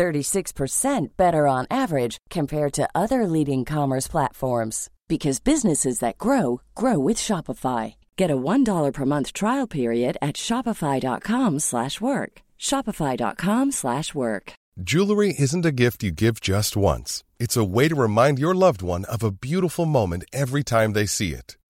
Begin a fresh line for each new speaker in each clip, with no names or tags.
36% better on average compared to other leading commerce platforms because businesses that grow grow with Shopify. Get a $1 per month trial period at shopify.com/work. shopify.com/work.
Jewelry isn't a gift you give just once. It's a way to remind your loved one of a beautiful moment every time they see it.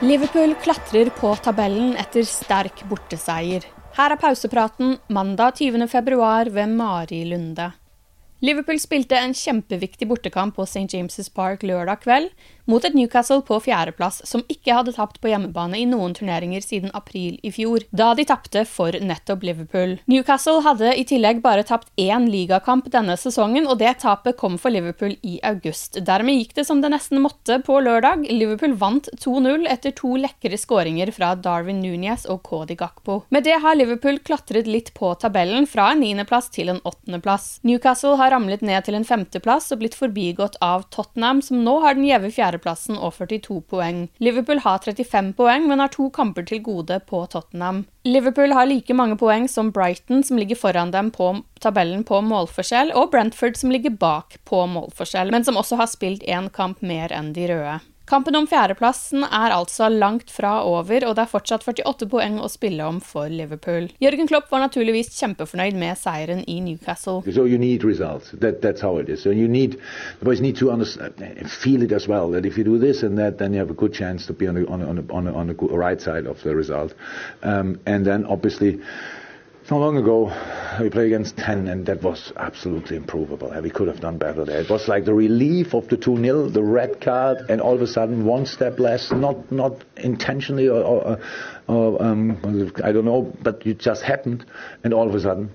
Liverpool klatrer på tabellen etter sterk borteseier. Her er pausepraten mandag 20. februar ved Mari Lunde. Liverpool spilte en kjempeviktig bortekamp på St. James' Park lørdag kveld mot et Newcastle på fjerdeplass, som ikke hadde tapt på hjemmebane i noen turneringer siden april i fjor, da de tapte for nettopp Liverpool. Newcastle hadde i tillegg bare tapt én ligakamp denne sesongen, og det tapet kom for Liverpool i august. Dermed gikk det som det nesten måtte på lørdag. Liverpool vant 2-0 etter to lekre skåringer fra Darwin Núñez og Cody Gakpo. Med det har Liverpool klatret litt på tabellen, fra en niendeplass til en åttendeplass. Newcastle har ramlet ned til en femteplass og blitt forbigått av Tottenham, som nå har den gjeve fjerde fjerdeplassen og 42 poeng. Liverpool har 35 poeng, men har to kamper til gode på Tottenham. Liverpool har like mange poeng som Brighton, som ligger foran dem på tabellen på målforskjell, og Brentford, som ligger bak på målforskjell, men som også har spilt én kamp mer enn de røde. Kampen om fjerdeplassen er altså langt fra over, og det er fortsatt 48 poeng å spille om for Liverpool. Jørgen Klopp var naturligvis kjempefornøyd med seieren i Newcastle.
So you need results. That, that's how it is. So you need, the boys need to feel it as well. That if you do this and that, then you have a good chance to be on the, on, on, on, the right. Um, and then obviously not long ago, we played against 10, and that was absolutely improvable. We could have done better there. It was like the relief of the 2 0, the red card, and all of a sudden one step less, not not intentionally or, or, or um, I don't know, but it just happened, and all of a sudden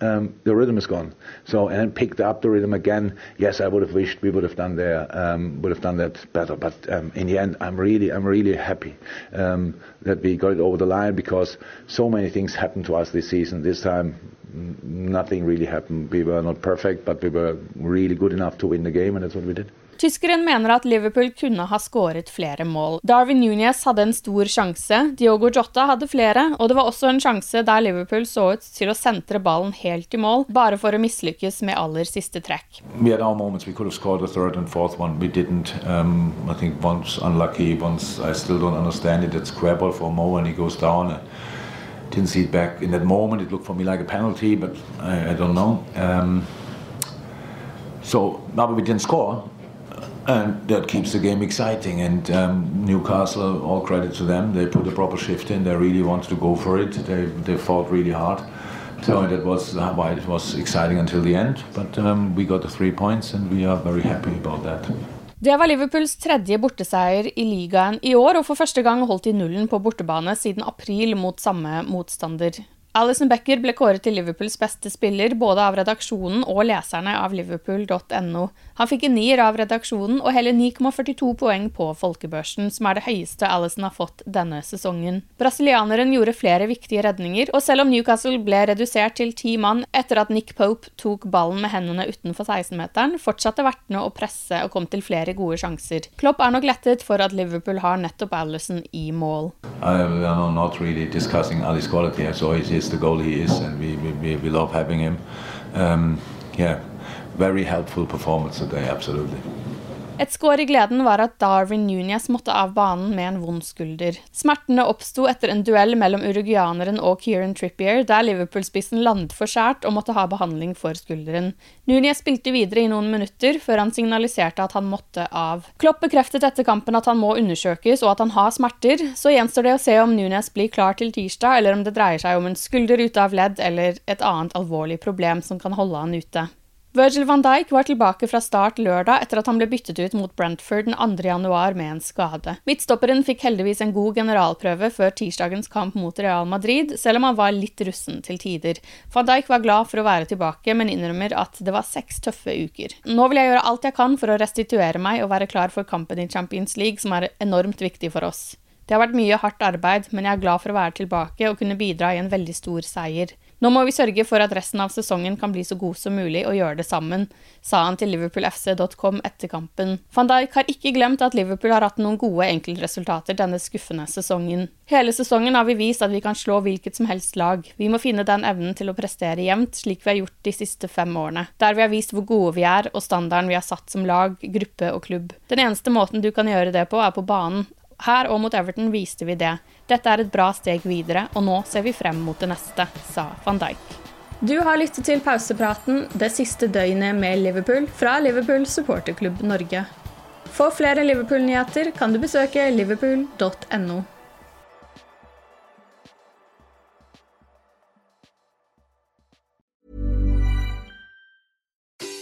um, the rhythm is gone. So and picked up the rhythm again. Yes, I would have wished we would have done there, um, would have done that better. But um, in the end, I'm really, I'm really happy um, that we got it over the line because so many things happened to us this season. This time, nothing really happened. We were not perfect, but we were really good enough to win the game, and that's what we did.
Tyskeren mener at Liverpool kunne ha skåret flere mål. Darwin Núñez hadde en stor sjanse, Diogo Jota hadde flere, og det var også en sjanse der Liverpool så ut til å sentre ballen helt i mål, bare for å mislykkes med aller siste trekk.
We had our moments. We could have scored the third and fourth one. We didn't. Um, I think once unlucky, once I still don't understand it. It's square for Mo and he goes down. didn't see it back in that moment. It looked for me like a penalty, but I, I don't know. Um, so, now we didn't score. and that keeps the game exciting. And um, Newcastle, all credit to them, they put a proper shift in. They really wanted to go for it. They they fought really hard. So that was why it was exciting until the end. But um, we got the three points, and we are very happy about that.
Det var Liverpools tredje borteseier i ligaen i år, og for første gang holdt de nullen på bortebane siden april mot samme motstander. Alison Becker ble kåret til Liverpools beste spiller både av redaksjonen og leserne av liverpool.no. Han fikk en nier av redaksjonen og hele 9,42 poeng på folkebørsen, som er det høyeste Alison har fått denne sesongen. Brasilianeren gjorde flere viktige redninger, og selv om Newcastle ble redusert til ti mann etter at Nick Pope tok ballen med hendene utenfor 16-meteren, fortsatte vertene å presse og kom til flere gode sjanser. Klopp er nok lettet for at Liverpool har nettopp Alison i mål.
I am not really discussing Ali's quality. I saw his is the goal he is, and we, we, we love having him. Um, yeah, very helpful performance today, absolutely.
Et skår i gleden var at Darwin Núñez måtte av banen med en vond skulder. Smertene oppsto etter en duell mellom uruguayaneren og Kieran Trippier, der Liverpool-spissen landet for skjært og måtte ha behandling for skulderen. Núñez spilte videre i noen minutter, før han signaliserte at han måtte av. Klopp bekreftet etter kampen at han må undersøkes og at han har smerter, så gjenstår det å se om Núñez blir klar til tirsdag, eller om det dreier seg om en skulder ute av ledd eller et annet alvorlig problem som kan holde han ute. Virgil van Dijk var tilbake fra start lørdag etter at han ble byttet ut mot Brentford den 2. januar med en skade. Midtstopperen fikk heldigvis en god generalprøve før tirsdagens kamp mot Real Madrid, selv om han var litt russen til tider. Van Dijk var glad for å være tilbake, men innrømmer at det var seks tøffe uker. Nå vil jeg gjøre alt jeg kan for å restituere meg og være klar for kampen i Champions League, som er enormt viktig for oss. Det har vært mye hardt arbeid, men jeg er glad for å være tilbake og kunne bidra i en veldig stor seier. Nå må vi sørge for at resten av sesongen kan bli så god som mulig og gjøre det sammen, sa han til liverpoolfc.com etter kampen. Van Dijk har ikke glemt at Liverpool har hatt noen gode enkeltresultater denne skuffende sesongen. Hele sesongen har vi vist at vi kan slå hvilket som helst lag. Vi må finne den evnen til å prestere jevnt, slik vi har gjort de siste fem årene. Der vi har vist hvor gode vi er, og standarden vi har satt som lag, gruppe og klubb. Den eneste måten du kan gjøre det på, er på banen, her og mot Everton viste vi det. Dette er et bra steg videre, og nå ser vi frem mot det neste, sa van Dijk. Du har lyttet til pausepraten det siste døgnet med Liverpool fra Liverpool supporterklubb Norge. For flere Liverpool-nyheter kan du besøke liverpool.no.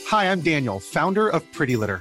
Hi, I'm Daniel, founder of Pretty Litter.